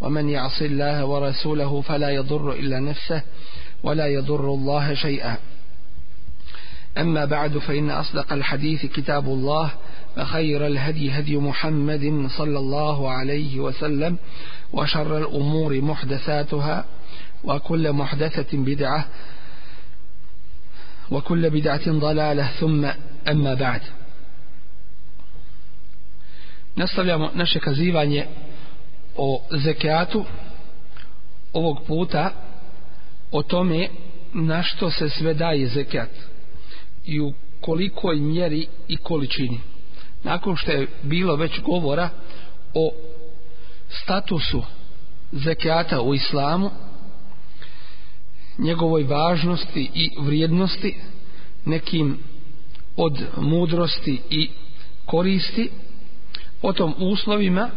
ومن يعص الله ورسوله فلا يضر إلا نفسه ولا يضر الله شيئا أما بعد فإن أصدق الحديث كتاب الله فخير الهدي هدي محمد صلى الله عليه وسلم وشر الأمور محدثاتها وكل محدثة بدعة وكل بدعة ضلالة ثم أما بعد نستطيع نشك kazivanje o zekijatu ovog puta o tome na što se sve daje zekijat i u kolikoj mjeri i količini. Nakon što je bilo već govora o statusu zekijata u islamu, njegovoj važnosti i vrijednosti, nekim od mudrosti i koristi, o tom uslovima,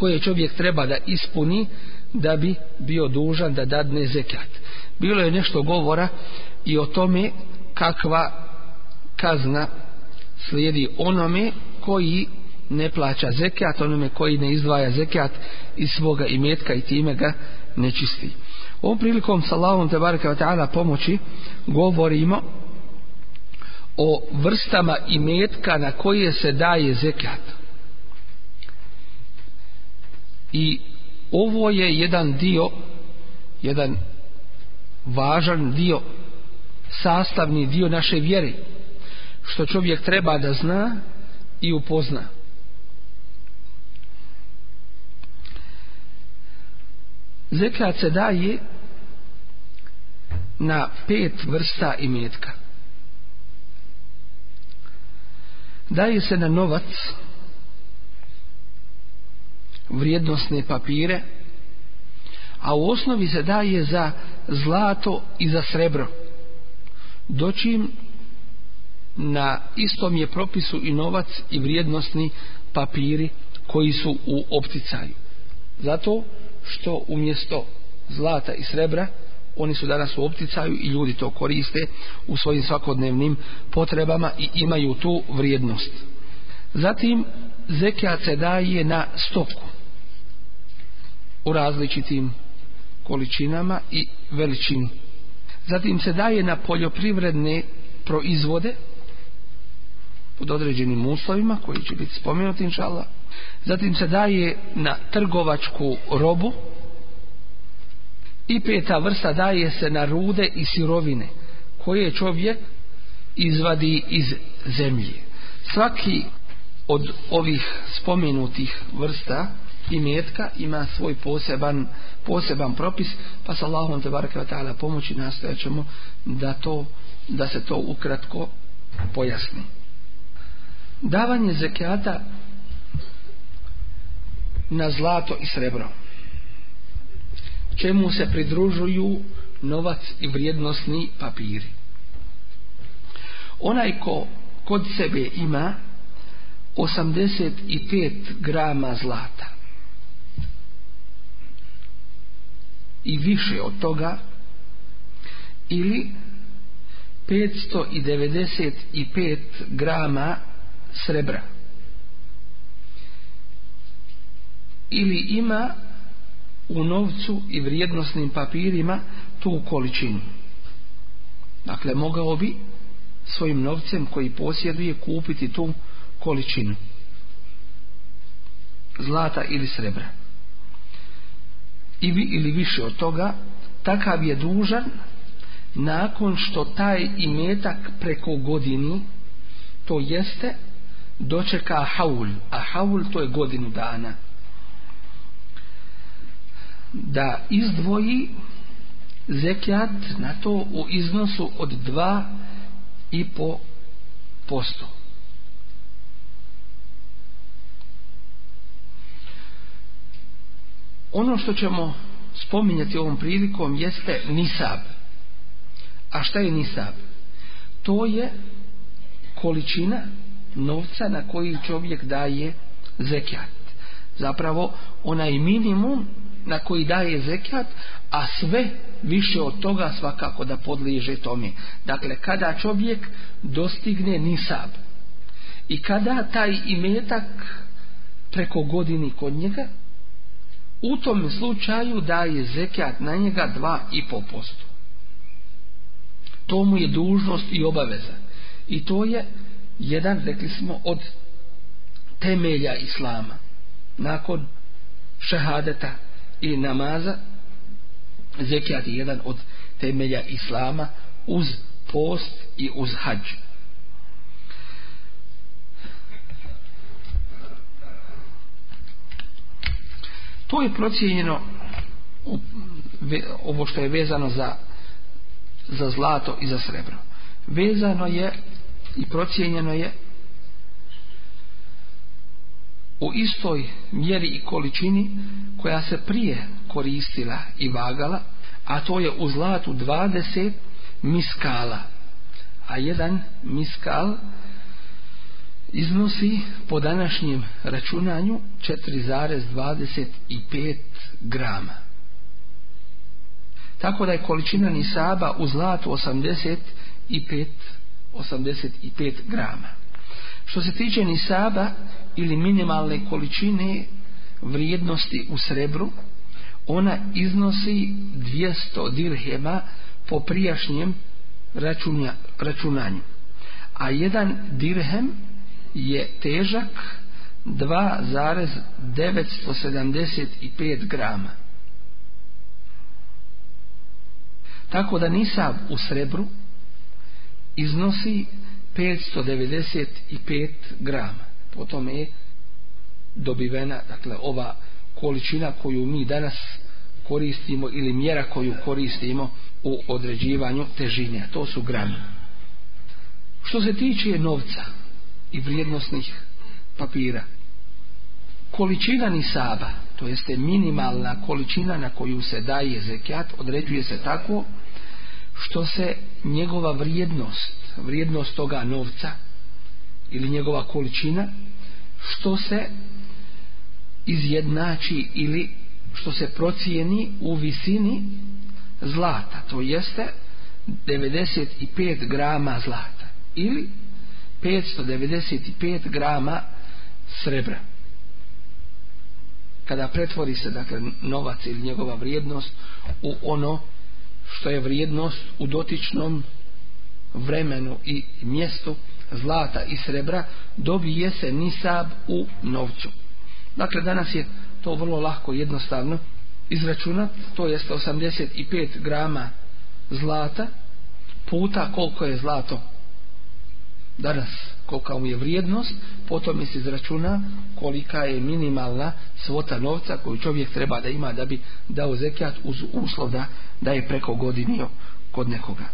koje čovjek treba da ispuni da bi bio dužan da dadne zekat. Bilo je nešto govora i o tome kakva kazna slijedi onome koji ne plaća zekat, onome koji ne izdvaja zekat iz svoga imetka i time ga ne čisti. Ovom prilikom sa Allahom te ta'ala pomoći govorimo o vrstama imetka na koje se daje zekat i ovo je jedan dio jedan važan dio sastavni dio naše vjere što čovjek treba da zna i upozna zekljat se daje na pet vrsta imetka daje se na novac na novac vrijednostne papire a u osnovi se daje za zlato i za srebro doćim na istom je propisu i novac i vrijednostni papiri koji su u opticaju zato što umjesto zlata i srebra oni su danas u opticaju i ljudi to koriste u svojim svakodnevnim potrebama i imaju tu vrijednost zatim zekijat se daje na stoku u različitim količinama i veličini. Zatim se daje na poljoprivredne proizvode pod određenim uslovima koji će biti spomenuti inšala. Zatim se daje na trgovačku robu i peta vrsta daje se na rude i sirovine koje čovjek izvadi iz zemlje. Svaki od ovih spomenutih vrsta i metka ima svoj poseban poseban propis pa sa Allahom tebareke ve taala pomoći nastojaćemo da to da se to ukratko pojasni davanje zekata na zlato i srebro čemu se pridružuju novac i vrijednostni papiri onaj ko kod sebe ima 85 grama zlata i više od toga ili 595 grama srebra ili ima u novcu i vrijednostnim papirima tu količinu dakle mogao bi svojim novcem koji posjeduje kupiti tu količinu zlata ili srebra 595 ili, ili više od toga, takav je dužan nakon što taj imetak preko godinu, to jeste, dočeka haul, a haul to je godinu dana, da izdvoji zekijat na to u iznosu od 2,5%. Ono što ćemo spominjati ovom prilikom jeste nisab. A šta je nisab? To je količina novca na koji čovjek daje zekijat. Zapravo, onaj minimum na koji daje zekijat, a sve više od toga svakako da podliježe tome. Dakle, kada čovjek dostigne nisab i kada taj imetak preko godini kod njega, u tom slučaju daje zekat na njega 2,5%. To mu je dužnost i obaveza. I to je jedan, rekli smo, od temelja Islama. Nakon šehadeta i namaza, zekijat je jedan od temelja Islama uz post i uz hađu. to je procijenjeno ovo što je vezano za za zlato i za srebro vezano je i procijenjeno je u istoj mjeri i količini koja se prije koristila i vagala a to je u zlatu 20 miskala a jedan miskal iznosi po današnjem računanju 4,25 grama. Tako da je količina nisaba u zlatu 85, 85 grama. Što se tiče nisaba ili minimalne količine vrijednosti u srebru, ona iznosi 200 dirhema po prijašnjem računja, računanju. A jedan dirhem je težak 2,975 grama. Tako da nisav u srebru iznosi 595 grama. Po tome je dobivena dakle, ova količina koju mi danas koristimo ili mjera koju koristimo u određivanju težine. To su grama. Što se tiče novca, i vrijednostnih papira. Količina nisaba, to jeste minimalna količina na koju se daje zekijat, određuje se tako što se njegova vrijednost, vrijednost toga novca ili njegova količina, što se izjednači ili što se procijeni u visini zlata, to jeste 95 grama zlata ili 595 grama srebra. Kada pretvori se dakle, novac ili njegova vrijednost u ono što je vrijednost u dotičnom vremenu i mjestu zlata i srebra, dobije se nisab u novcu. Dakle, danas je to vrlo lahko jednostavno izračunat, to je 185 grama zlata puta koliko je zlato danas kolika mu je vrijednost, potom se izračuna kolika je minimalna svota novca koju čovjek treba da ima da bi dao zekijat uz uslov da, da je preko godinio kod nekoga.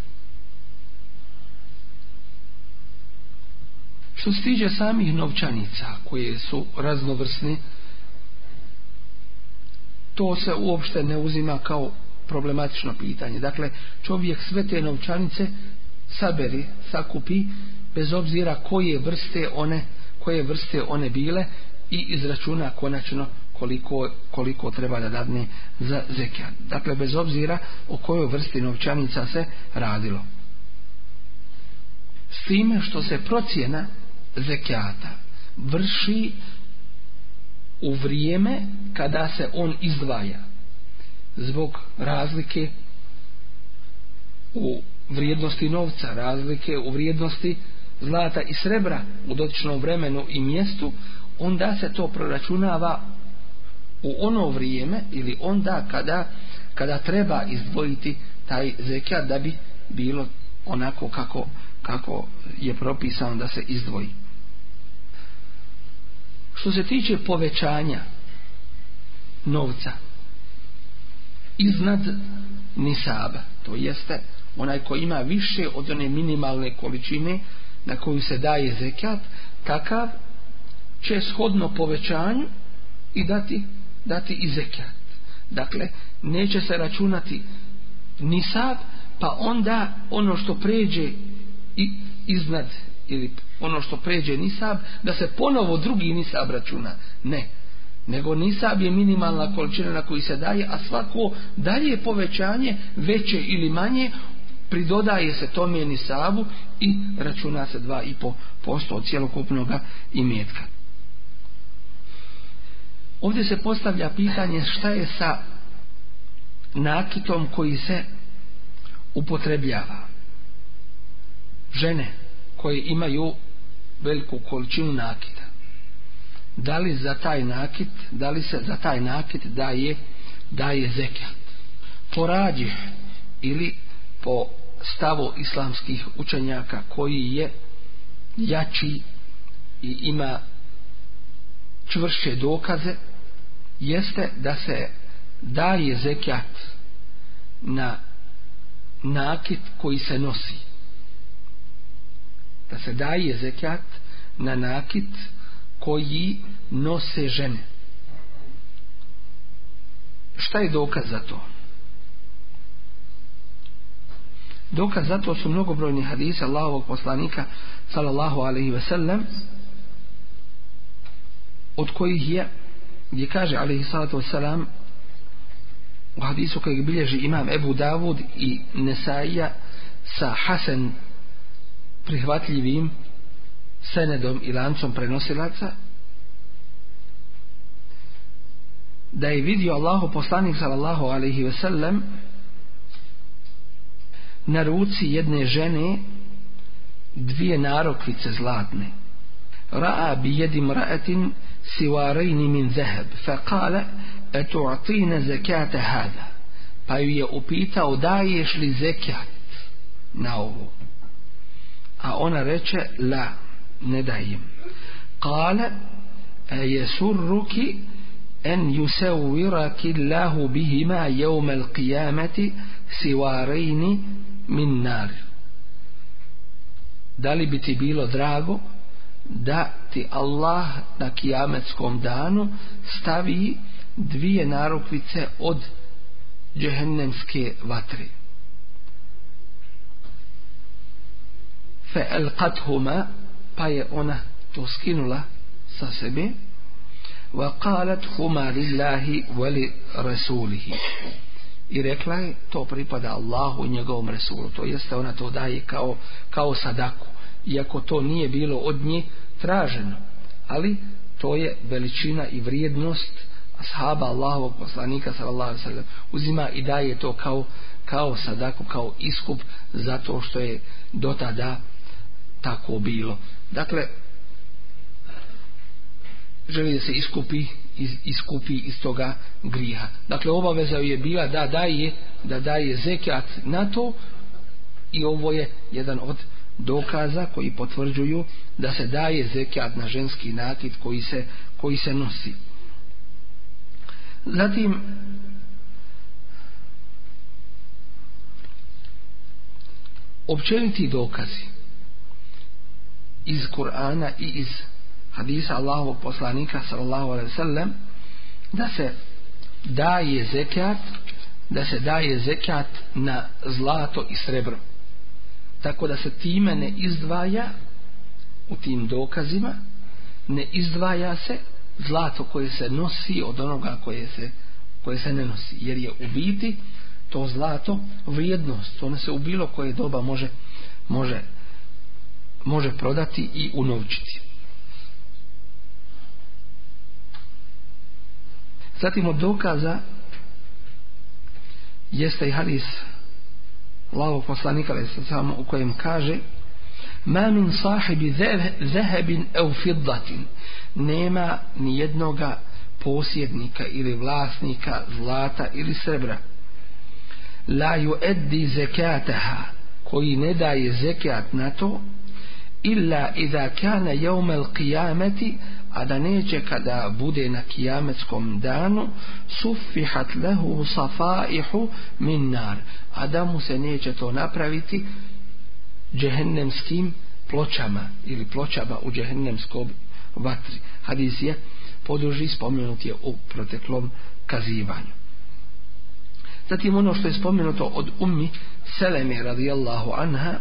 Što se tiđe samih novčanica koje su raznovrsne, to se uopšte ne uzima kao problematično pitanje. Dakle, čovjek sve te novčanice saberi, sakupi bez obzira koje vrste one koje vrste one bile i izračuna konačno koliko koliko treba da dadne za zekijat. Dakle, bez obzira o kojoj vrsti novčanica se radilo. S time što se procjena zekijata vrši u vrijeme kada se on izdvaja zbog razlike u vrijednosti novca, razlike u vrijednosti zlata i srebra u dotičnom vremenu i mjestu, onda se to proračunava u ono vrijeme ili onda kada, kada treba izdvojiti taj zekijat da bi bilo onako kako, kako je propisano da se izdvoji. Što se tiče povećanja novca iznad nisaba, to jeste onaj ko ima više od one minimalne količine, na koju se daje zekat takav će shodno povećanju i dati, dati i zekat dakle neće se računati ni sad pa onda ono što pređe i iznad ili ono što pređe nisab da se ponovo drugi nisab računa ne nego nisab je minimalna količina na koji se daje a svako dalje povećanje veće ili manje pridodaje se tome nisabu i računa se 2,5% od cijelokupnog imetka. Ovdje se postavlja pitanje šta je sa nakitom koji se upotrebljava. Žene koje imaju veliku količinu nakita. Da li za taj nakit, da li se za taj nakit daje, daje zekijat? Porađe ili po stavu islamskih učenjaka koji je jači i ima čvršće dokaze jeste da se daje zekjat na nakit koji se nosi da se daje zekjat na nakit koji nose žene šta je dokaz za to? Dokaz za to su mnogobrojni hadise Allahovog poslanika sallallahu alaihi ve sellem od kojih je gdje kaže alaihi salatu wasalam u hadisu kojeg bilježi imam Ebu Davud i Nesaija sa Hasan prihvatljivim senedom i lancom prenosilaca da je vidio Allahu poslanik sallallahu alaihi ve sellem na ruci jedne žene dvije narokvice zlatne. Ra'a bi jedim ra'atin siwarejni min zeheb, fa kale, eto atine zekate hada. Pa ju je upitao, daješ li zekat na ovo? A ona reče, la, ne dajem. Kale, e je sur ruki, en yusawiraki Allahu bihima yawm al-qiyamati siwarayni min nar da li bi ti bilo drago da ti Allah na kijametskom danu stavi dvije narukvice od džehennemske vatre fe elqathuma pa je ona to skinula sa sebe وقالت خمار الله ولرسوله i rekla je to pripada Allahu i njegovom Resulu to jeste ona to daje kao, kao sadaku iako to nije bilo od nje traženo ali to je veličina i vrijednost ashaba Allahovog poslanika sallallahu alejhi ve uzima i daje to kao kao sadaku kao iskup zato što je do tada tako bilo dakle želi da se iskupi iskupi iz toga griha. Dakle, obaveza je bila da daje, da daje zekijat na to i ovo je jedan od dokaza koji potvrđuju da se daje zekijat na ženski nakit koji se, koji se nosi. Zatim, općeniti dokazi iz Kur'ana i iz hadisa Allahovog poslanika sallallahu alaihi sallam da se daje zekat da se daje zekat na zlato i srebro tako da se time ne izdvaja u tim dokazima ne izdvaja se zlato koje se nosi od onoga koje se, koje se ne nosi jer je u biti to zlato vrijednost ono se u bilo koje doba može može, može prodati i unovčiti Zatim od dokaza jeste i hadis lavog poslanika samo u kojem kaže ma min sahibi zehebin ev fiddatin nema ni jednoga posjednika ili vlasnika zlata ili srebra la ju eddi zekataha koji ne daje zekat na to illa iza kana jevmel qijameti a da neće kada bude na kijametskom danu suffihat lehu safaihu min nar a da mu se neće to napraviti džehennemskim pločama ili pločama u džehennemskom vatri hadis je podruži spomenut je u proteklom kazivanju zatim ono što je spomenuto od ummi Seleme radijallahu anha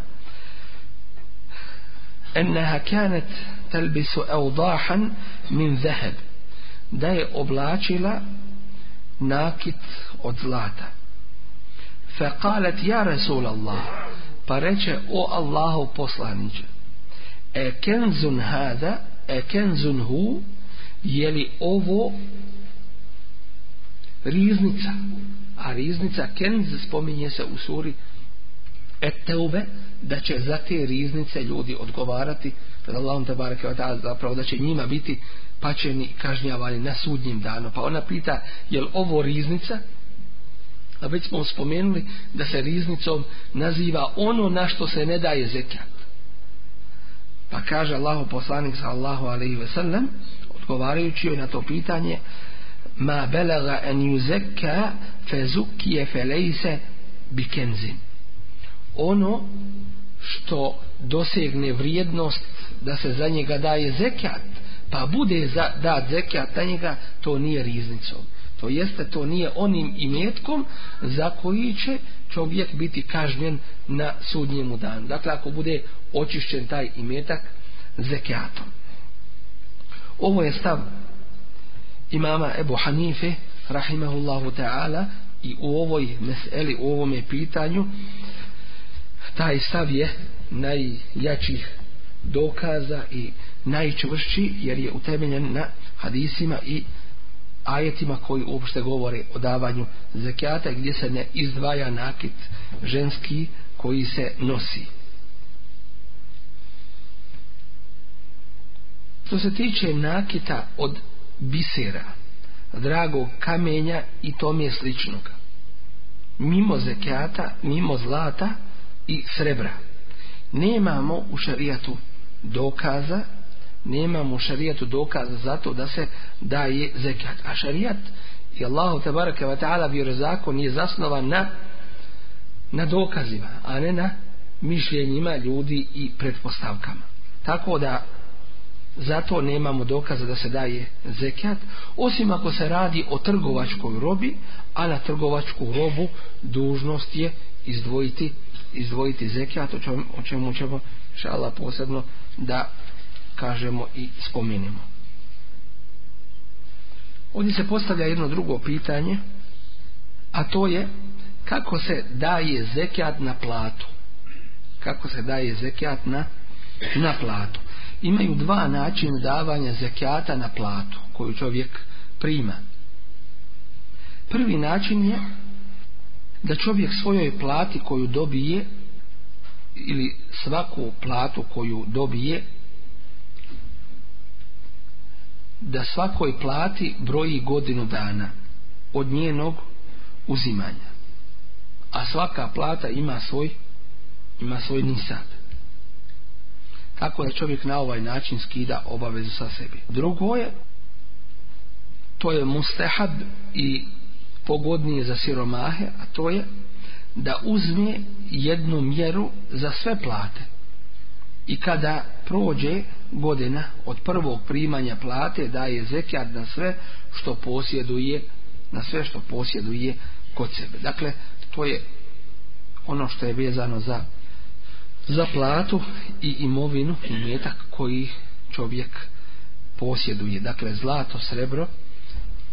enneha kanet telbisu eudahan min zeheb da je oblačila nakit od zlata fe kalet ja Resul Allah pa reče o Allahu poslaniče e kenzun hada e kenzun hu je li ovo riznica a riznica kenz spominje se u suri et teube da će za te riznice ljudi odgovarati da Allahom te barake da, zapravo da će njima biti pačeni kažnjavani na sudnjim danu pa ona pita je li ovo riznica a već smo spomenuli da se riznicom naziva ono na što se ne daje zekat pa kaže Allaho poslanik sa Allahu alaihi ve sellem odgovarajući joj na to pitanje ma belaga en yuzekka fe zukije fe lejse bikenzin ono što dosegne vrijednost da se za njega daje zekat pa bude za, dat zekat na njega to nije riznicom to jeste to nije onim imetkom za koji će čovjek biti kažnjen na sudnjemu danu dakle ako bude očišćen taj imetak zekatom ovo je stav imama Ebu Hanife rahimahullahu ta'ala i u ovoj meseli, u ovome pitanju uh, taj stav je najjačih dokaza i najčvršći jer je utemeljen na hadisima i ajetima koji uopšte govore o davanju zekijata gdje se ne izdvaja nakit ženski koji se nosi. Što se tiče nakita od bisera, dragog kamenja i tome sličnog. Mimo zekijata, mimo zlata, i srebra. Nemamo u šarijatu dokaza, nemamo u šarijatu dokaza zato da se daje zekat. A šarijat i Allahu tabaraka wa ta'ala bio zakon je zasnovan na na dokazima, a ne na mišljenjima ljudi i pretpostavkama. Tako da zato nemamo dokaza da se daje zekat, osim ako se radi o trgovačkoj robi, a na trgovačku robu dužnost je izdvojiti zekat izdvojiti zekijat, o čemu, o čemu ćemo šala posebno da kažemo i spominimo. Ovdje se postavlja jedno drugo pitanje, a to je kako se daje zekijat na platu. Kako se daje zekijat na, na platu. Imaju dva načina davanja zekijata na platu koju čovjek prima. Prvi način je da čovjek svojoj plati koju dobije ili svaku platu koju dobije da svakoj plati broji godinu dana od njenog uzimanja a svaka plata ima svoj ima svoj nisad tako da čovjek na ovaj način skida obavezu sa sebi drugo je to je mustehab i pogodnije za siromahe, a to je da uzme jednu mjeru za sve plate. I kada prođe godina od prvog primanja plate, daje zekijat na sve što posjeduje, na sve što posjeduje kod sebe. Dakle, to je ono što je vezano za za platu i imovinu i metak koji čovjek posjeduje. Dakle, zlato, srebro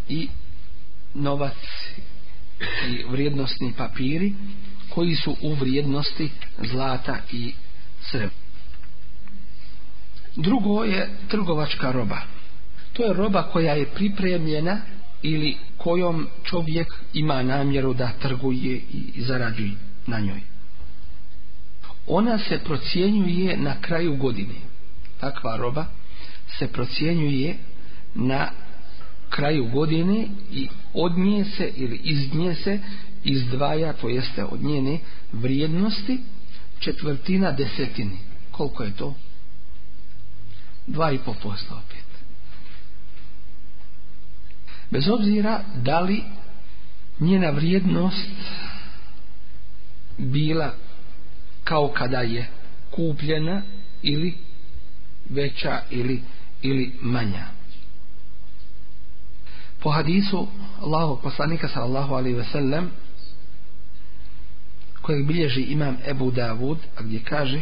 i novac i vrijednostni papiri koji su u vrijednosti zlata i srebra. Drugo je trgovačka roba. To je roba koja je pripremljena ili kojom čovjek ima namjeru da trguje i zaradi na njoj. Ona se procjenjuje na kraju godine. Takva roba se procjenjuje na kraju godine i od nje se ili iz nje se izdvaja, to jeste od njene vrijednosti, četvrtina desetini. Koliko je to? Dva i po posto opet. Bez obzira da li njena vrijednost bila kao kada je kupljena ili veća ili, ili manja po hadisu Allahog poslanika sallahu alaihi ve sellem kojeg bilježi imam Ebu Davud a gdje kaže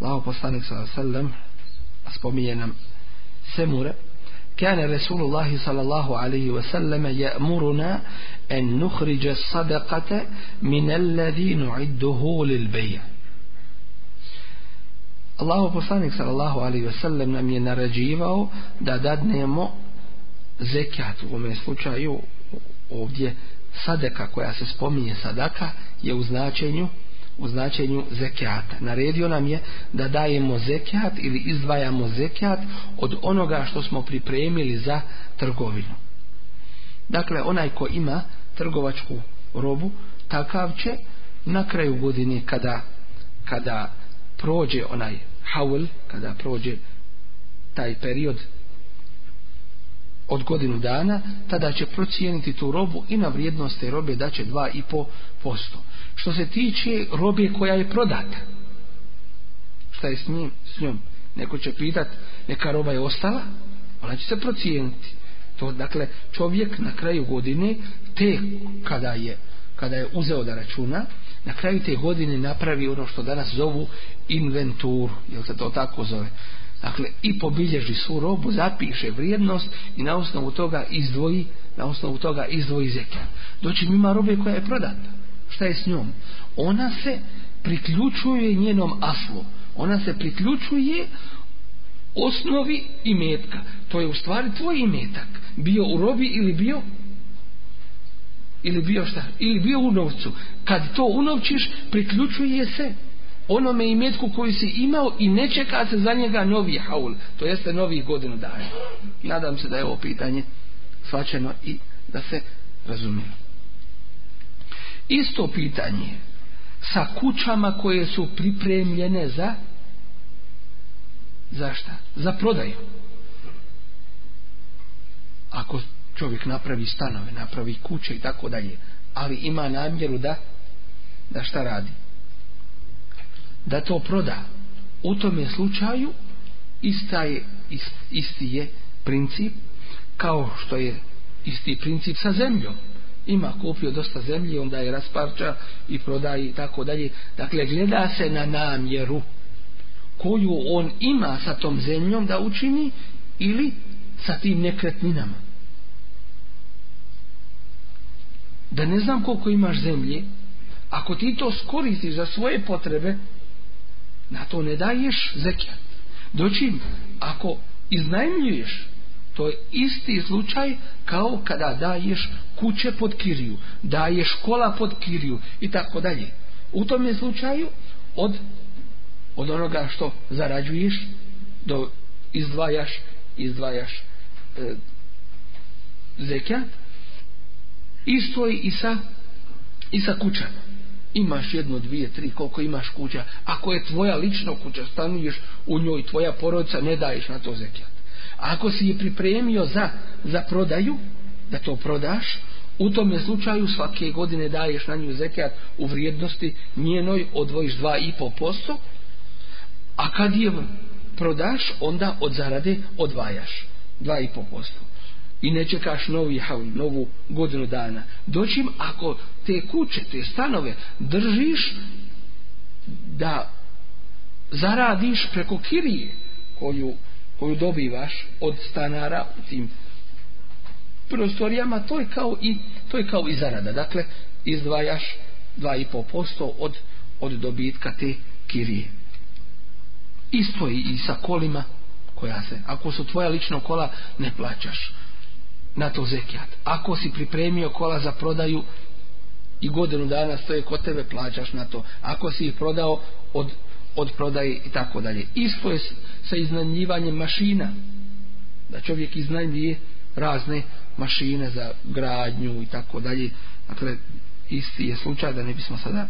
Allahog poslanika sallahu sellem a spominje nam Semure kane Resulullahi sallallahu alaihi ve sellem je'muruna en nuhriđe sadaqate min alladhi nu'idduhu lil bejah Allahu poslanik sallallahu alaihi ve sellem nam je naređivao da dadnemo zekat u ovom slučaju ovdje sadaka koja se spominje sadaka je u značenju u značenju zekijata. Naredio nam je da dajemo zekijat ili izdvajamo zekijat od onoga što smo pripremili za trgovinu. Dakle, onaj ko ima trgovačku robu, takav će na kraju godine kada, kada prođe onaj haul, kada prođe taj period od godinu dana, tada će procijeniti tu robu i na vrijednost te robe da će 2,5%. Što se tiče robe koja je prodata, šta je s, njim, s njom? Neko će pitat, neka roba je ostala, ona će se procijeniti. To, dakle, čovjek na kraju godine, te kada je, kada je uzeo da računa, na kraju te godine napravi ono što danas zovu inventur, jel se to tako zove. Dakle, i pobilježi svu robu, zapiše vrijednost i na osnovu toga izdvoji, na osnovu toga izdvoji zekijan. Doći mi ima robe koja je prodata. Šta je s njom? Ona se priključuje njenom aslu. Ona se priključuje osnovi i metka. To je u stvari tvoj imetak. Bio u robi ili bio ili bio šta? Ili bio u novcu. Kad to unovčiš, priključuje se onome imetku koji si imao i ne čeka se za njega novi haul, to jeste novi godinu dana. Nadam se da je ovo pitanje svačeno i da se razumije. Isto pitanje sa kućama koje su pripremljene za za šta? Za prodaju. Ako čovjek napravi stanove, napravi kuće i tako dalje, ali ima namjeru da da šta radi? da to proda u tome slučaju ista je, ist, isti je princip kao što je isti princip sa zemljom ima kupio dosta zemlje onda je rasparča i proda i tako dalje dakle gleda se na namjeru koju on ima sa tom zemljom da učini ili sa tim nekretninama da ne znam koliko imaš zemlje ako ti to skoristiš za svoje potrebe na to ne daješ zekijat. Dočim, ako iznajmljuješ, to je isti slučaj kao kada daješ kuće pod kiriju, daješ kola pod kiriju i tako dalje. U tom je slučaju od, od onoga što zarađuješ do izdvajaš izdvajaš e, zekijat isto je i sa, i sa kućama imaš jedno, dvije, tri, koliko imaš kuća. Ako je tvoja lična kuća, stanuješ u njoj, tvoja porodica, ne daješ na to zekijat. Ako si je pripremio za, za prodaju, da to prodaš, u tome slučaju svake godine daješ na nju zekijat u vrijednosti njenoj, odvojiš dva i po posto, a kad je prodaš, onda od zarade odvajaš dva i po posto i ne čekaš novi havl, novu godinu dana. Doćim ako te kuće, te stanove držiš da zaradiš preko kirije koju, koju dobivaš od stanara u tim prostorijama, to je kao i, to je kao i zarada. Dakle, izdvajaš 2,5% od, od dobitka te kirije. Isto je i sa kolima koja se, ako su tvoja lična kola, ne plaćaš na to zekijat. Ako si pripremio kola za prodaju i godinu dana stoje kod tebe, plaćaš na to. Ako si ih prodao od, od prodaje i tako dalje. Isto je sa iznajmljivanjem mašina. Da čovjek iznajmljuje razne mašine za gradnju i tako dalje. Dakle, isti je slučaj da ne bismo sada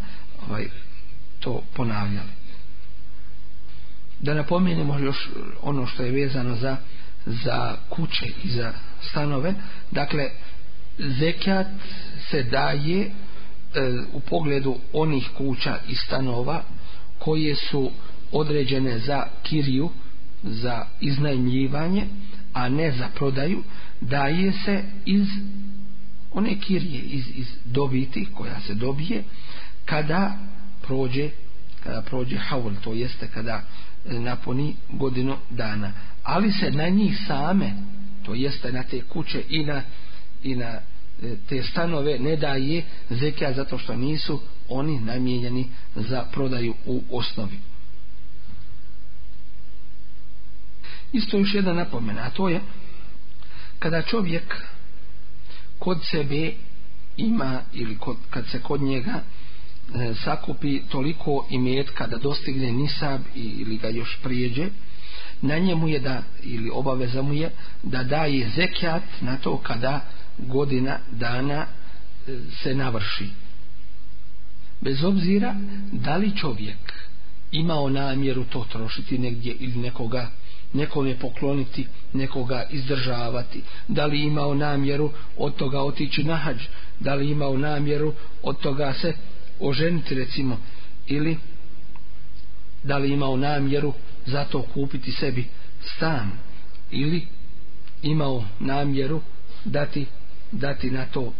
ovaj, to ponavljali. Da napomenemo još ono što je vezano za uh, za kuće i za stanove dakle zekat se daje e, u pogledu onih kuća i stanova koje su određene za kiriju za iznajmljivanje a ne za prodaju daje se iz one kirije iz, iz dobiti koja se dobije kada prođe kada prođe haul to jeste kada uh, napuni godinu dana. Ali se na njih same, to jeste na te kuće i na, i na e, te stanove, ne daje zekija zato što nisu oni namijenjeni za prodaju u osnovi. Isto još jedna napomena, a to je kada čovjek kod sebe ima ili kod, kad se kod njega E, sakupi toliko imetka da dostigne nisab ili ga još prijeđe na njemu je da ili obaveza mu je da daje zekijat na to kada godina dana e, se navrši bez obzira da li čovjek imao namjeru to trošiti negdje ili nekoga nekome pokloniti, nekoga izdržavati, da li imao namjeru od toga otići na hađ, da li imao namjeru od toga se oženiti recimo ili da li imao namjeru za to kupiti sebi stan ili imao namjeru dati dati na to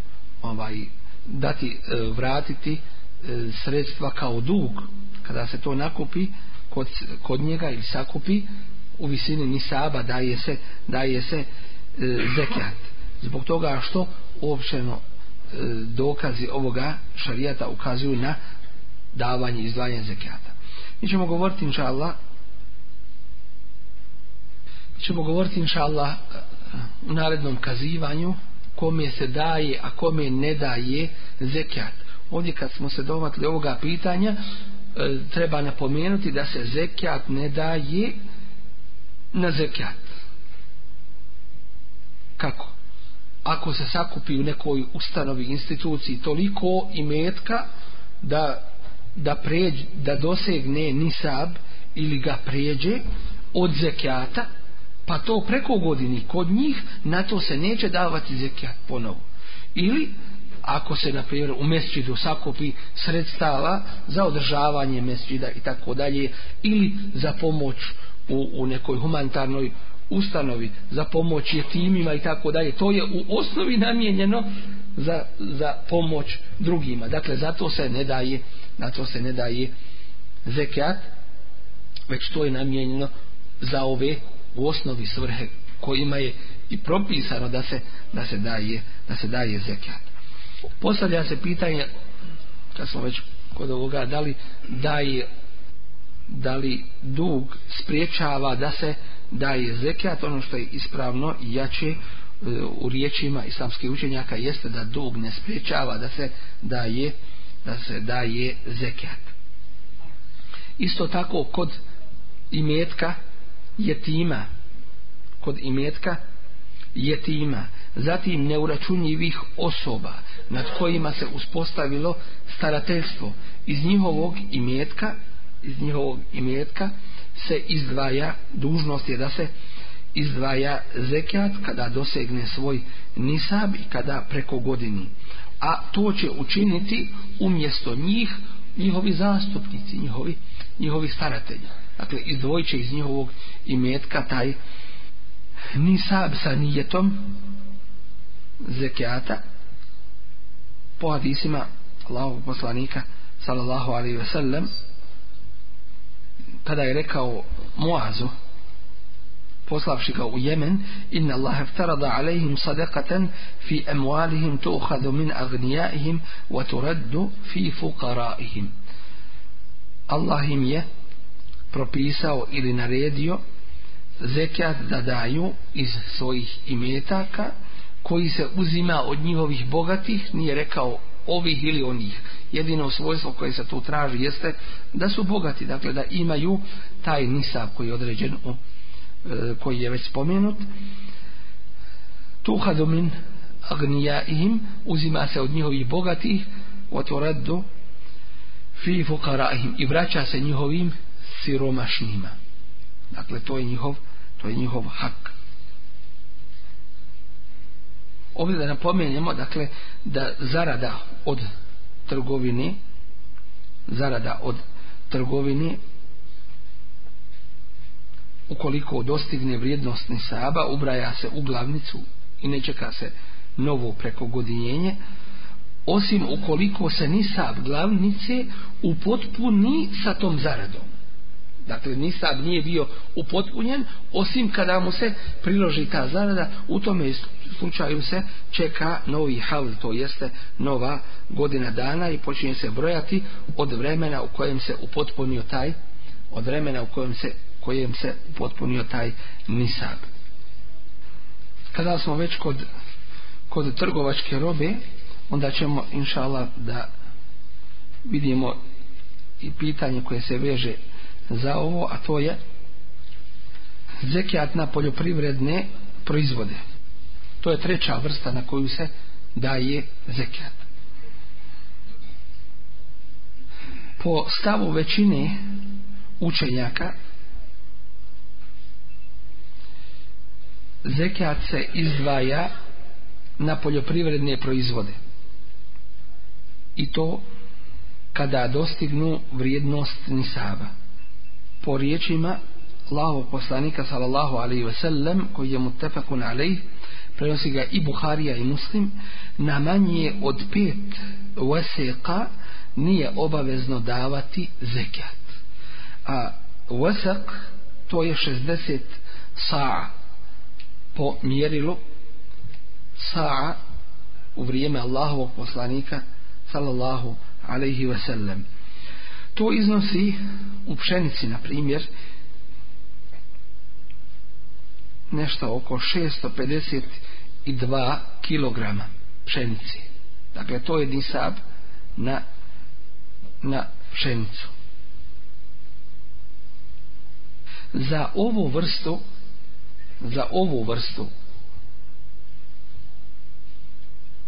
ovaj dati e, vratiti e, sredstva kao dug kada se to nakupi kod, kod njega ili sakupi u visini nisaba daje se daje se e, zekijat zbog toga što uopšteno E, dokazi ovoga šarijata ukazuju na davanje i izdvajanje zekijata. Mi ćemo govoriti, inša Allah, mi ćemo govoriti, inša Allah, u narednom kazivanju kome se daje, a kome ne daje zekijat. Ovdje kad smo se domatili ovoga pitanja, e, treba napomenuti da se zekijat ne daje na zekijat. Kako? ako se sakupi u nekoj ustanovi, instituciji, toliko imetka da, da, pređ, da dosegne nisab ili ga pređe od zekijata, pa to preko godini kod njih, na to se neće davati zekijat ponovo. Ili, ako se, na primjer, u mesđidu sakupi sredstava za održavanje mesđida i tako dalje, ili za pomoć u, u nekoj humanitarnoj ustanovi za pomoć jetimima i tako dalje to je u osnovi namijenjeno za, za pomoć drugima dakle zato se ne daje na to se ne daje zekat već to je namijenjeno za ove u osnovi svrhe kojima je i propisano da se da se daje da se daje zekat postavlja se pitanje kad smo već kod ovoga da li daje da li dug spriječava da se daje zekat, ono što je ispravno jače e, u riječima islamskih učenjaka jeste da dug ne spriječava da se daje da se daje zekat. Isto tako kod imetka jetima kod imetka jetima zatim neuračunjivih osoba nad kojima se uspostavilo starateljstvo iz njihovog imetka iz njihovog imetka se izdvaja, dužnost je da se izdvaja zekijat kada dosegne svoj nisab i kada preko godini. A to će učiniti umjesto njih njihovi zastupnici, njihovi, njihovi staratelji. Dakle, izdvojit će iz njihovog imetka taj nisab sa nijetom zekijata po hadisima Allahog poslanika sallallahu alaihi ve sellem kada je rekao Muazu poslavši ga u Jemen inna Allah eftarada alejhim sadakatan fi emualihim tuhadu min agnijaihim wa turaddu fi fukaraihim Allah im je propisao ili naredio zekat da daju iz svojih imetaka koji se uzima od njihovih bogatih nije rekao ovih ili onih. Jedino svojstvo koje se tu traži jeste da su bogati, dakle da imaju taj nisab koji je određen, e, koji je već spomenut. Tuhadu min agnijaihim, uzima se od njihovih bogatih, otvoradu fi fukaraihim i vraća se njihovim siromašnima. Dakle, to je njihov, to je njihov hak ovdje da napomenemo dakle da zarada od trgovini zarada od trgovini ukoliko dostigne vrijednost nisaba ubraja se u glavnicu i ne čeka se novo preko godinjenje osim ukoliko se nisab glavnice upotpuni sa tom zaradom dakle nisab nije bio upotpunjen osim kada mu se priloži ta zarada u tome slučaju se čeka novi hal, to jeste nova godina dana i počinje se brojati od vremena u kojem se upotpunio taj od vremena u kojem se kojem se upotpunio taj nisab. Kada smo već kod, kod trgovačke robe, onda ćemo, inšala, da vidimo i pitanje koje se veže za ovo, a to je zekijat na poljoprivredne proizvode. To je treća vrsta na koju se daje zekat. Po stavu većine učenjaka zekat se izdvaja na poljoprivredne proizvode. I to kada dostignu vrijednost nisaba. Po riječima Allahov poslanika sallallahu alaihi ve sellem koji je mutefakun alaihi prenosi ga i Buharija i Muslim, na manje od pet vaseka nije obavezno davati zekat. A vasek to je 60 saa po mjerilu saa u vrijeme Allahovog poslanika sallallahu alaihi wasallam. To iznosi u pšenici, na primjer, nešto oko 650 32 kg pšenice. Dakle, to je nisab na, na pšenicu. Za ovu vrstu za ovu vrstu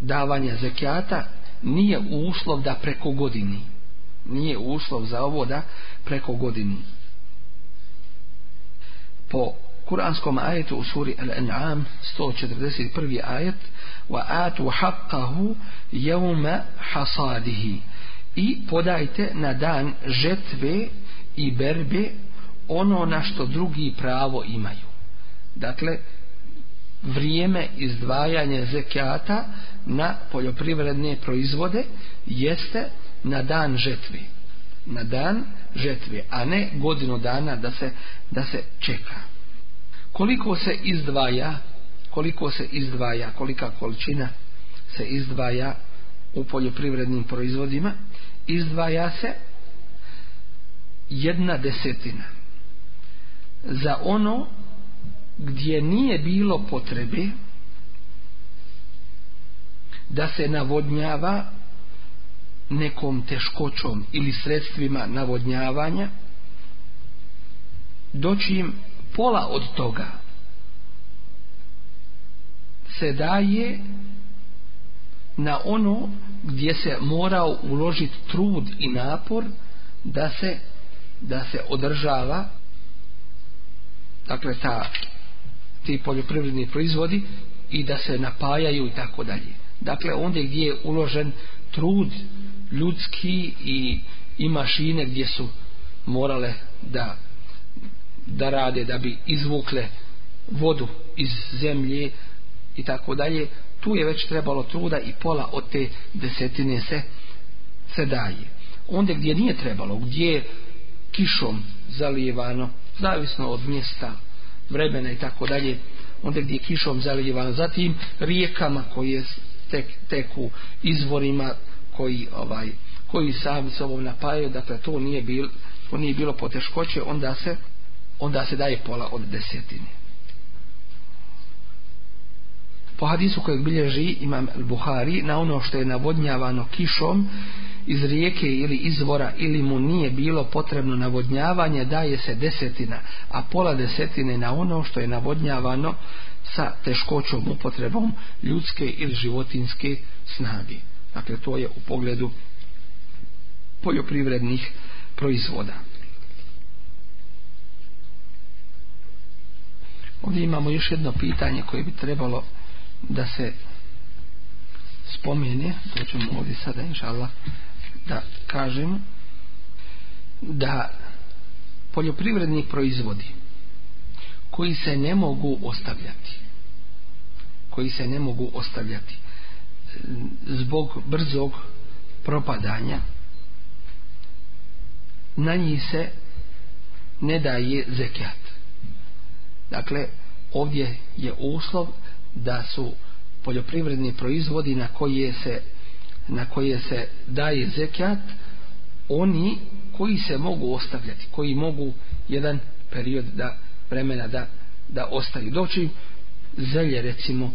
davanja zekijata nije uslov da preko godini nije uslov za ovo da preko godini po kuranskom ajetu u suri Al-An'am 141. ajet wa atu haqqahu yawma hasadihi i podajte na dan žetve i berbe ono na što drugi pravo imaju. Dakle, vrijeme izdvajanja zekijata na poljoprivredne proizvode jeste na dan žetvi. Na dan žetvi, a ne godinu dana da se, da se čeka koliko se izdvaja koliko se izdvaja kolika količina se izdvaja u poljoprivrednim proizvodima izdvaja se jedna desetina za ono gdje nije bilo potrebe da se navodnjava nekom teškoćom ili sredstvima navodnjavanja doći im pola od toga se daje na ono gdje se mora uložiti trud i napor da se da se održava dakle ta ti poljoprivredni proizvodi i da se napajaju i tako dalje. Dakle, onda gdje je uložen trud ljudski i, i mašine gdje su morale da da rade da bi izvukle vodu iz zemlje i tako dalje tu je već trebalo truda i pola od te desetine se se daje onda gdje nije trebalo gdje je kišom zalijevano zavisno od mjesta vremena i tako dalje onda gdje je kišom zalijevano zatim rijekama koje tek, teku izvorima koji ovaj koji sami sobom napajaju dakle to nije bilo to nije bilo poteškoće onda se onda se daje pola od desetine po hadisu kojeg bilježi imam Buhari na ono što je navodnjavano kišom iz rijeke ili izvora ili mu nije bilo potrebno navodnjavanje daje se desetina a pola desetine na ono što je navodnjavano sa teškoćom upotrebom ljudske ili životinske snage dakle to je u pogledu poljoprivrednih proizvoda Ovdje imamo još jedno pitanje koje bi trebalo da se spomene, to ćemo ovdje sada inša Allah, da kažem da poljoprivredni proizvodi koji se ne mogu ostavljati koji se ne mogu ostavljati zbog brzog propadanja na njih se ne daje zekijat Dakle, ovdje je uslov da su poljoprivredni proizvodi na koje se na koje se daje zekijat oni koji se mogu ostavljati, koji mogu jedan period da vremena da, da ostaju. Doći zelje recimo e,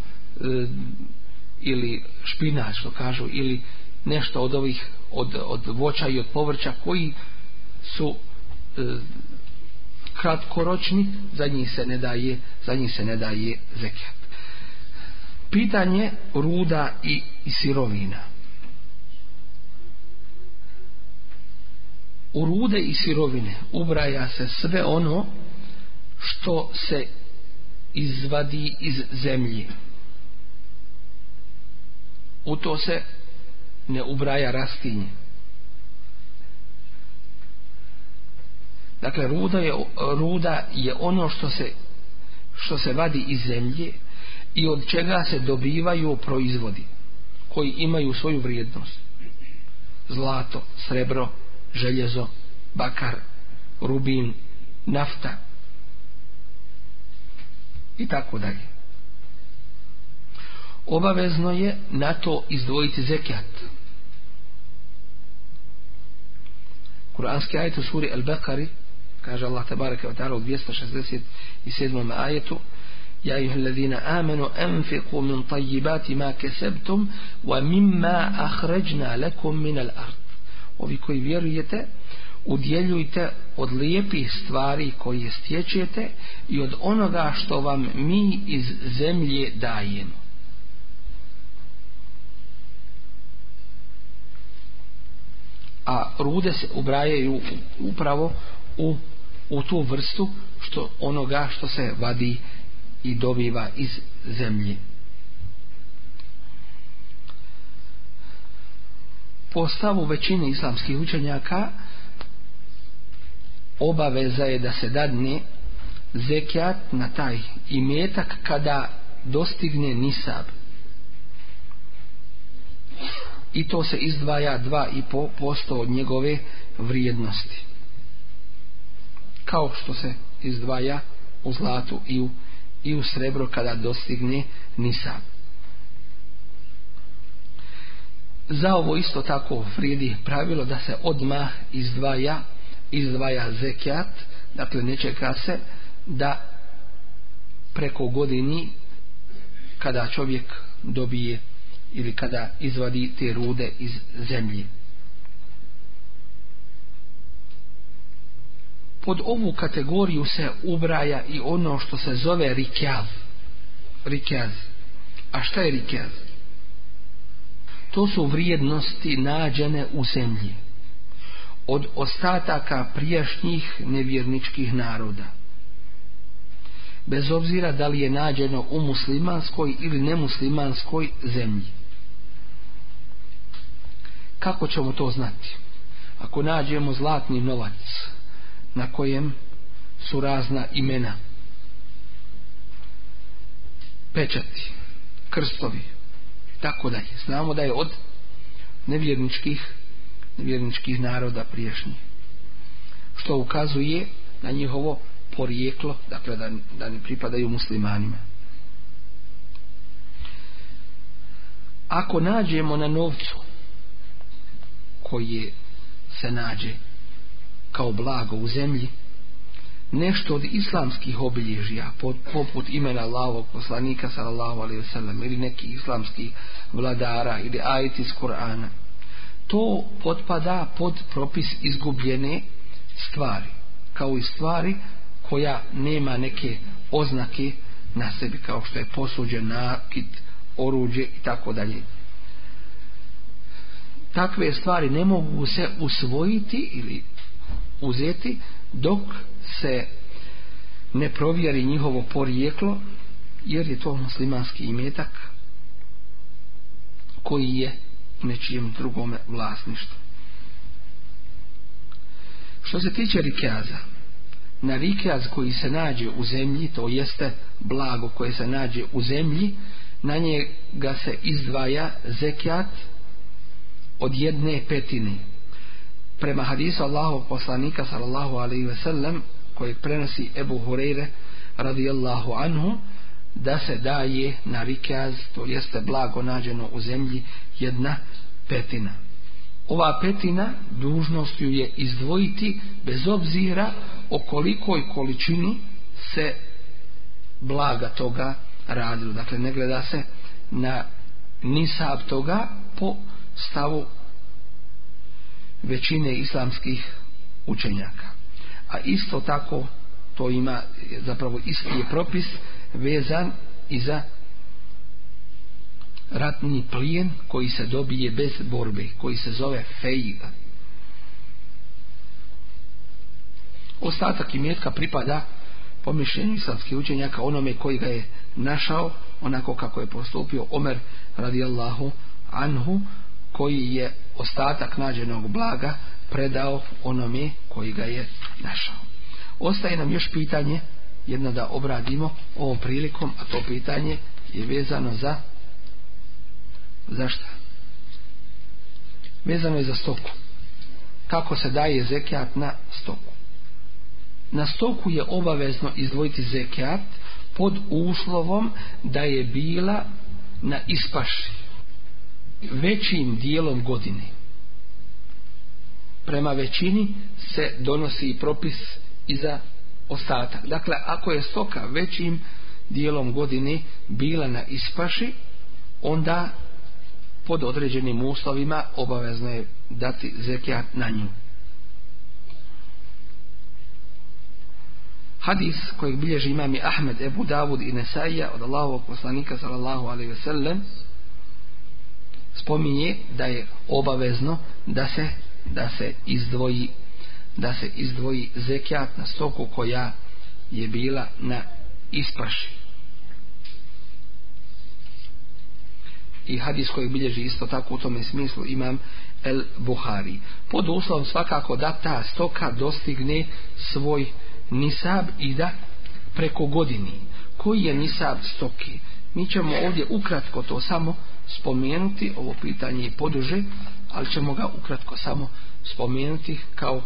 ili špinač što kažu ili nešto od ovih od, od voća i od povrća koji su e, kratkoročni, za njih se ne daje, za njih se ne daje zekijat. Pitanje ruda i, i sirovina. U rude i sirovine ubraja se sve ono što se izvadi iz zemlje. U to se ne ubraja rastinje. Dakle, ruda je, ruda je ono što se, što se vadi iz zemlje i od čega se dobivaju proizvodi koji imaju svoju vrijednost. Zlato, srebro, željezo, bakar, rubin, nafta i tako dalje. Obavezno je na to izdvojiti zekijat. Kur'anski ajet u suri Al-Bakari kaže Allah tabaraka wa ta'ala u 267. ajetu Ja ih ljudina amenu anfiqu min tayyibati ma kasabtum wa mimma akhrajna lakum min al-ard. Ovi koji vjerujete, udjeljujte od lijepih stvari koje stječete i od onoga što vam mi iz zemlje dajemo. A rude se ubrajaju upravo u, u tu vrstu što onoga što se vadi i dobiva iz zemlji. Po stavu većine islamskih učenjaka obaveza je da se dadne zekijat na taj imetak kada dostigne nisab. I to se izdvaja 2,5% od njegove vrijednosti kao što se izdvaja u zlatu i u, i u srebro kada dostigne nisa. Za ovo isto tako vrijedi pravilo da se odmah izdvaja, izdvaja zekijat, dakle ne čeka se da preko godini kada čovjek dobije ili kada izvadi te rude iz zemlje. pod ovu kategoriju se ubraja i ono što se zove rikjav. Rikjav. A šta je rikjav? To su vrijednosti nađene u zemlji od ostataka prijašnjih nevjerničkih naroda. Bez obzira da li je nađeno u muslimanskoj ili nemuslimanskoj zemlji. Kako ćemo to znati? Ako nađemo zlatni novac, na kojem su razna imena pečati krstovi tako dalje znamo da je od nevjerničkih nevjerničkih naroda priješnji što ukazuje na njihovo porijeklo dakle da, da ne pripadaju muslimanima ako nađemo na novcu koji se nađe kao blago u zemlji, nešto od islamskih obilježija, poput imena Allahovog poslanika sallallahu alaihi wasallam, ili nekih islamskih vladara, ili ajit iz Kur'ana, to potpada pod propis izgubljene stvari, kao i stvari koja nema neke oznake na sebi, kao što je posuđen nakit, oruđe i tako dalje. Takve stvari ne mogu se usvojiti ili uzeti dok se ne provjeri njihovo porijeklo jer je to muslimanski imetak koji je u nečijem drugome vlasništvu. Što se tiče rikaza, na rikaz koji se nađe u zemlji, to jeste blago koje se nađe u zemlji, na njega se izdvaja zekijat od jedne petine prema hadisu Allahovog poslanika sallallahu alaihi ve sellem koji prenosi Ebu Hureyre radijallahu anhu da se daje na rikaz to jeste blago nađeno u zemlji jedna petina ova petina dužnost ju je izdvojiti bez obzira o kolikoj količini se blaga toga radilo dakle ne gleda se na nisab toga po stavu većine islamskih učenjaka. A isto tako to ima zapravo isti je propis vezan i za ratni plijen koji se dobije bez borbe, koji se zove fejiga. Ostatak imetka pripada po mišljenju islamskih učenjaka onome koji ga je našao onako kako je postupio Omer radijallahu anhu koji je ostatak nađenog blaga predao onome koji ga je našao. Ostaje nam još pitanje, jedno da obradimo ovom prilikom, a to pitanje je vezano za za šta? Vezano je za stoku. Kako se daje zekijat na stoku? Na stoku je obavezno izdvojiti zekijat pod uslovom da je bila na ispaši većim dijelom godine prema većini se donosi propis i za ostatak. Dakle, ako je stoka većim dijelom godine bila na ispaši, onda pod određenim uslovima obavezno je dati zekija na nju. Hadis kojeg bilježi imami Ahmed Ebu Davud i Nesaija od Allahovog poslanika sallallahu alaihi ve sellem spominje da je obavezno da se da se izdvoji da se izdvoji zekijat na stoku koja je bila na ispaši. I hadis koji bilježi isto tako u tome smislu imam El Buhari. Pod uslovom svakako da ta stoka dostigne svoj nisab i da preko godini. Koji je nisab stoki? Mi ćemo ovdje ukratko to samo spomenuti ovo pitanje i poduže, ali ćemo ga ukratko samo spomenuti kao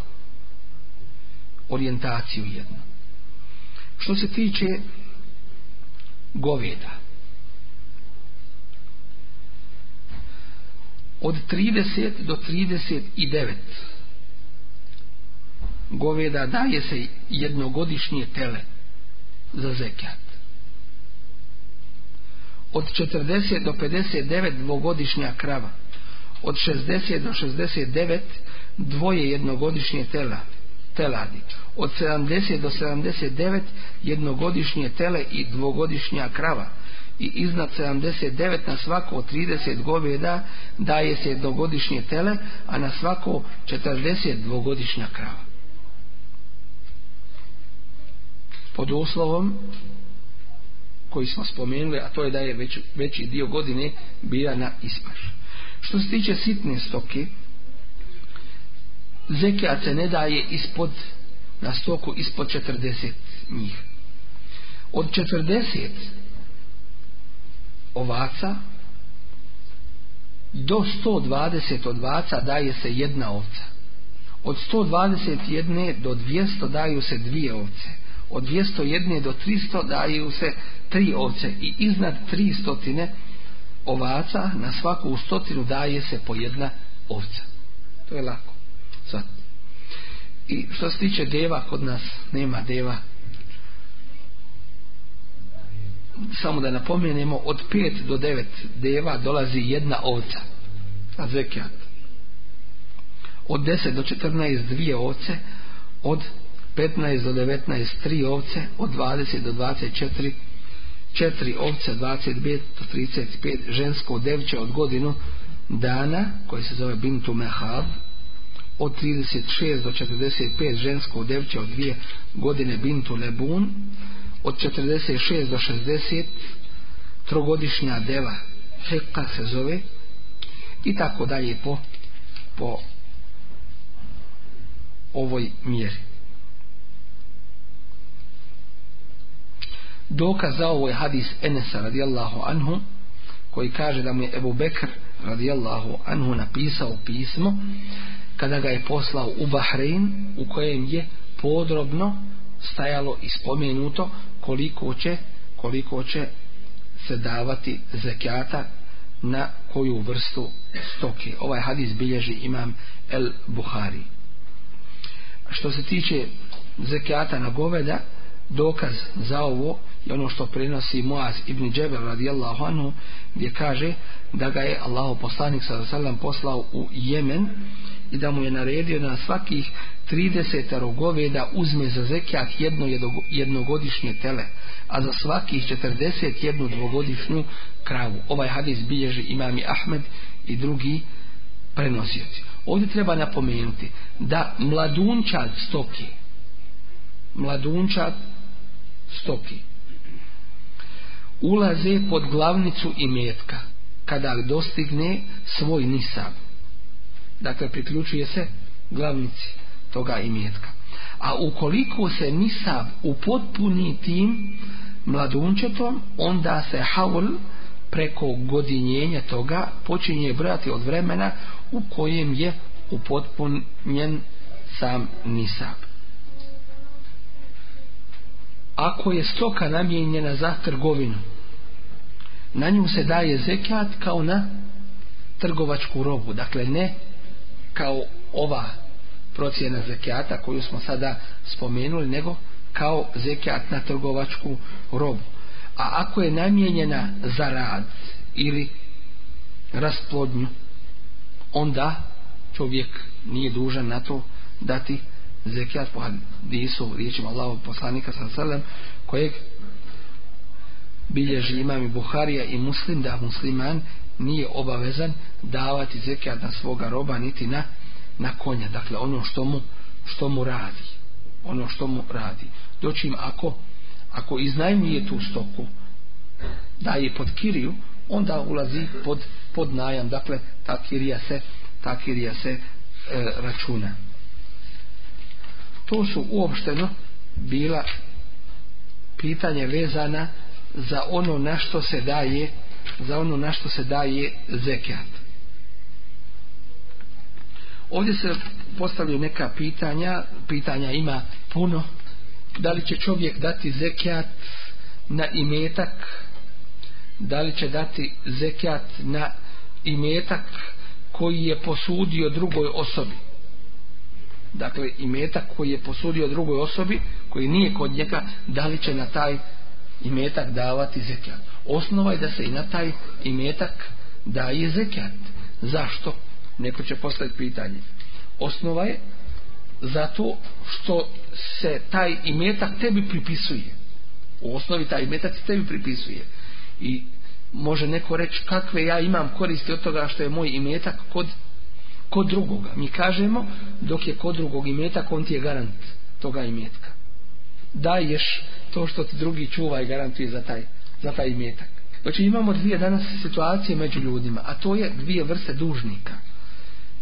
orijentaciju jednu. Što se tiče goveda, od 30 do 39 goveda daje se jednogodišnje tele za zekat od 40 do 59 dvogodišnja krava, od 60 do 69 dvoje jednogodišnje tela, teladi, od 70 do 79 jednogodišnje tele i dvogodišnja krava i iznad 79 na svako 30 goveda daje se jednogodišnje tele, a na svako 40 dvogodišnja krava. Pod uslovom koji smo spomenuli, a to je da je već, veći dio godine bila na ispaš. Što se tiče sitne stoke, zekijat se ne daje ispod, na stoku ispod 40 njih. Od 40 ovaca do 120 od ovaca daje se jedna ovca. Od 121 do 200 daju se dvije ovce. Od 201 do 300 daju se tri ovce i iznad tri stotine ovaca na svaku stotinu daje se po jedna ovca. To je lako. Sad. I što se tiče deva kod nas, nema deva. Samo da napomenemo, od pet do devet deva dolazi jedna ovca. A zekijat. Od deset do četrnaest dvije ovce, od 15 do 19 tri ovce od 20 do 24 četiri ovce 25 do 35 žensko devče od godinu dana koje se zove Bintu Mehav od 36 do 45 žensko devče od dvije godine Bintu Lebun od 46 do 60 trogodišnja deva Heka se zove i tako dalje po po ovoj mjeri dokaz za ovaj hadis Enesa radijallahu anhu koji kaže da mu je Ebu Bekr radijallahu anhu napisao pismo kada ga je poslao u Bahrein u kojem je podrobno stajalo i spomenuto koliko će koliko će se davati zekijata na koju vrstu stoke. Ovaj hadis bilježi imam El Buhari. Što se tiče zekijata na goveda, dokaz za ovo i ono što prenosi Muaz ibn Džeber radijallahu anhu gdje kaže da ga je Allah poslanik sa zasalam poslao u Jemen i da mu je naredio na svakih 30 goveda uzme za zekijat jedno jednogodišnje tele a za svakih 40 jednu dvogodišnju kravu ovaj hadis bilježi imami Ahmed i drugi prenosioci ovdje treba napomenuti da mladunčad stoki mladunčad stoki ulaze pod glavnicu i metka kada dostigne svoj nisab dakle priključuje se glavnici toga i metka a ukoliko se nisab upotpuni tim mladunčetom onda se haul preko godinjenja toga počinje brati od vremena u kojem je upotpunjen sam nisab ako je stoka namijenjena za trgovinu na nju se daje zekat kao na trgovačku robu dakle ne kao ova procjena zekijata koju smo sada spomenuli, nego kao zekijat na trgovačku robu. A ako je namjenjena za rad ili rasplodnju, onda čovjek nije dužan na to dati zekijat po hadisu, riječima Allahov poslanika sa srlem, kojeg bilježi imam i Buharija i muslim da musliman nije obavezan davati zekijat na svoga roba niti na, na konja dakle ono što mu, što mu radi ono što mu radi doćim ako ako iznajmije tu stoku da je pod kiriju onda ulazi pod, pod najam dakle ta kirija se ta kirija se e, računa to su uopšteno bila pitanje vezana za ono na što se daje za ono na što se daje zekat ovdje se postavljaju neka pitanja pitanja ima puno da li će čovjek dati zekat na imetak da li će dati zekat na imetak koji je posudio drugoj osobi dakle imetak koji je posudio drugoj osobi koji nije kod njega da li će na taj imetak davati zekijat. Osnova je da se i na taj imetak daje zekijat. Zašto? Neko će postaviti pitanje. Osnova je zato što se taj imetak tebi pripisuje. U osnovi taj imetak se tebi pripisuje. I može neko reći kakve ja imam koristi od toga što je moj imetak kod, kod drugoga. Mi kažemo dok je kod drugog imetak, on ti je garant toga imetka. Daješ to što ti drugi čuva i garantuje za taj, za taj imetak. Znači imamo dvije danas situacije među ljudima, a to je dvije vrste dužnika.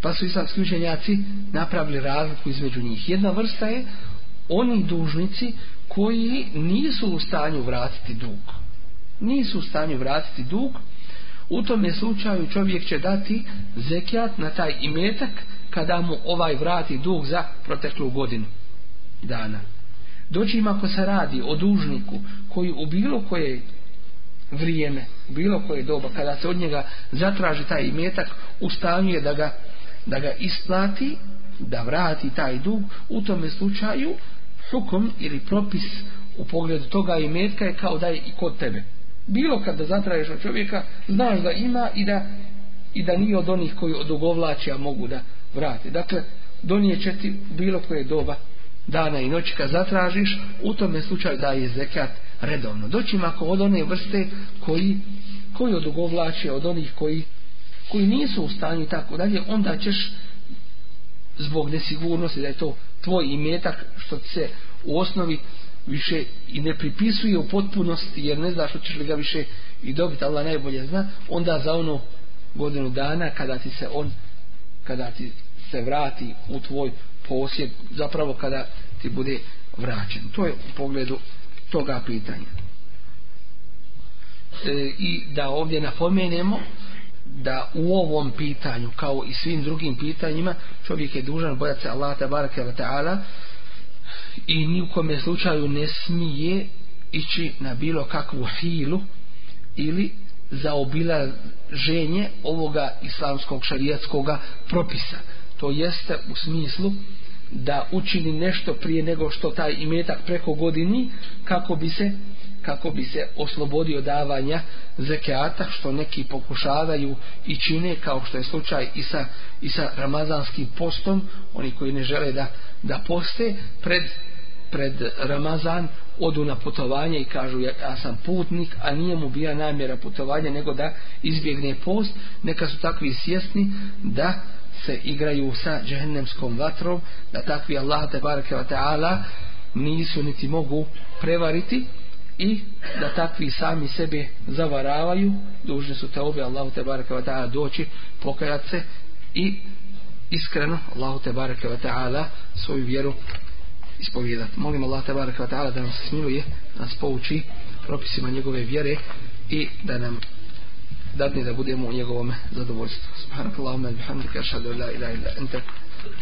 Pa su islamski učenjaci napravili razliku između njih. Jedna vrsta je oni dužnici koji nisu u stanju vratiti dug. Nisu u stanju vratiti dug. U tom je slučaju čovjek će dati zekijat na taj imetak kada mu ovaj vrati dug za proteklu godinu dana. Dođim ako se radi o dužniku koji u bilo koje vrijeme, u bilo koje doba, kada se od njega zatraži taj imetak, ustavljuje da ga, da ga isplati, da vrati taj dug, u tome slučaju hukom ili propis u pogledu toga imetka je kao da je i kod tebe. Bilo kad da zatražiš od čovjeka, znaš da ima i da, i da nije od onih koji odugovlače, a mogu da vrate. Dakle, donije će ti bilo koje doba dana i noći kad zatražiš, u tome slučaju daje zekat redovno. Doći ako od one vrste koji, koji odugovlače, od onih koji, koji nisu u stanju tako dalje, onda ćeš zbog nesigurnosti da je to tvoj imetak što se u osnovi više i ne pripisuje u potpunosti jer ne znaš hoćeš li ga više i dobiti, Allah najbolje zna, onda za ono godinu dana kada ti se on kada ti se vrati u tvoj posjed, zapravo kada ti bude vraćen. To je u pogledu toga pitanja. E, I da ovdje napomenemo da u ovom pitanju kao i svim drugim pitanjima čovjek je dužan bojati se Allah tabaraka wa ta'ala i nijukom je slučaju ne smije ići na bilo kakvu hilu ili za obilaženje ovoga islamskog šarijatskog propisa. To jeste u smislu da učini nešto prije nego što taj imetak preko godini kako bi se kako bi se oslobodio davanja zekijata što neki pokušavaju i čine kao što je slučaj i sa, i sa ramazanskim postom oni koji ne žele da, da poste pred, pred ramazan odu na putovanje i kažu ja, ja sam putnik a nije mu bila namjera putovanja nego da izbjegne post neka su takvi svjesni da se igraju sa džehennemskom vatrom, da takvi Allah te barake wa ta'ala nisu niti mogu prevariti i da takvi sami sebe zavaravaju, dužni su te obje Allah te barake wa ta'ala doći, pokajati se i iskreno Allah te barake wa ta'ala svoju vjeru ispovjedati. Molim Allah te barake wa ta'ala da nam se smiluje, da nas pouči propisima njegove vjere i da nam dati da budemo u njegovom zadovoljstvu. Subhanakallahumma bihamdika ashhadu an la ilaha illa anta,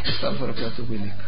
astaghfiruka wa atubu ilaik.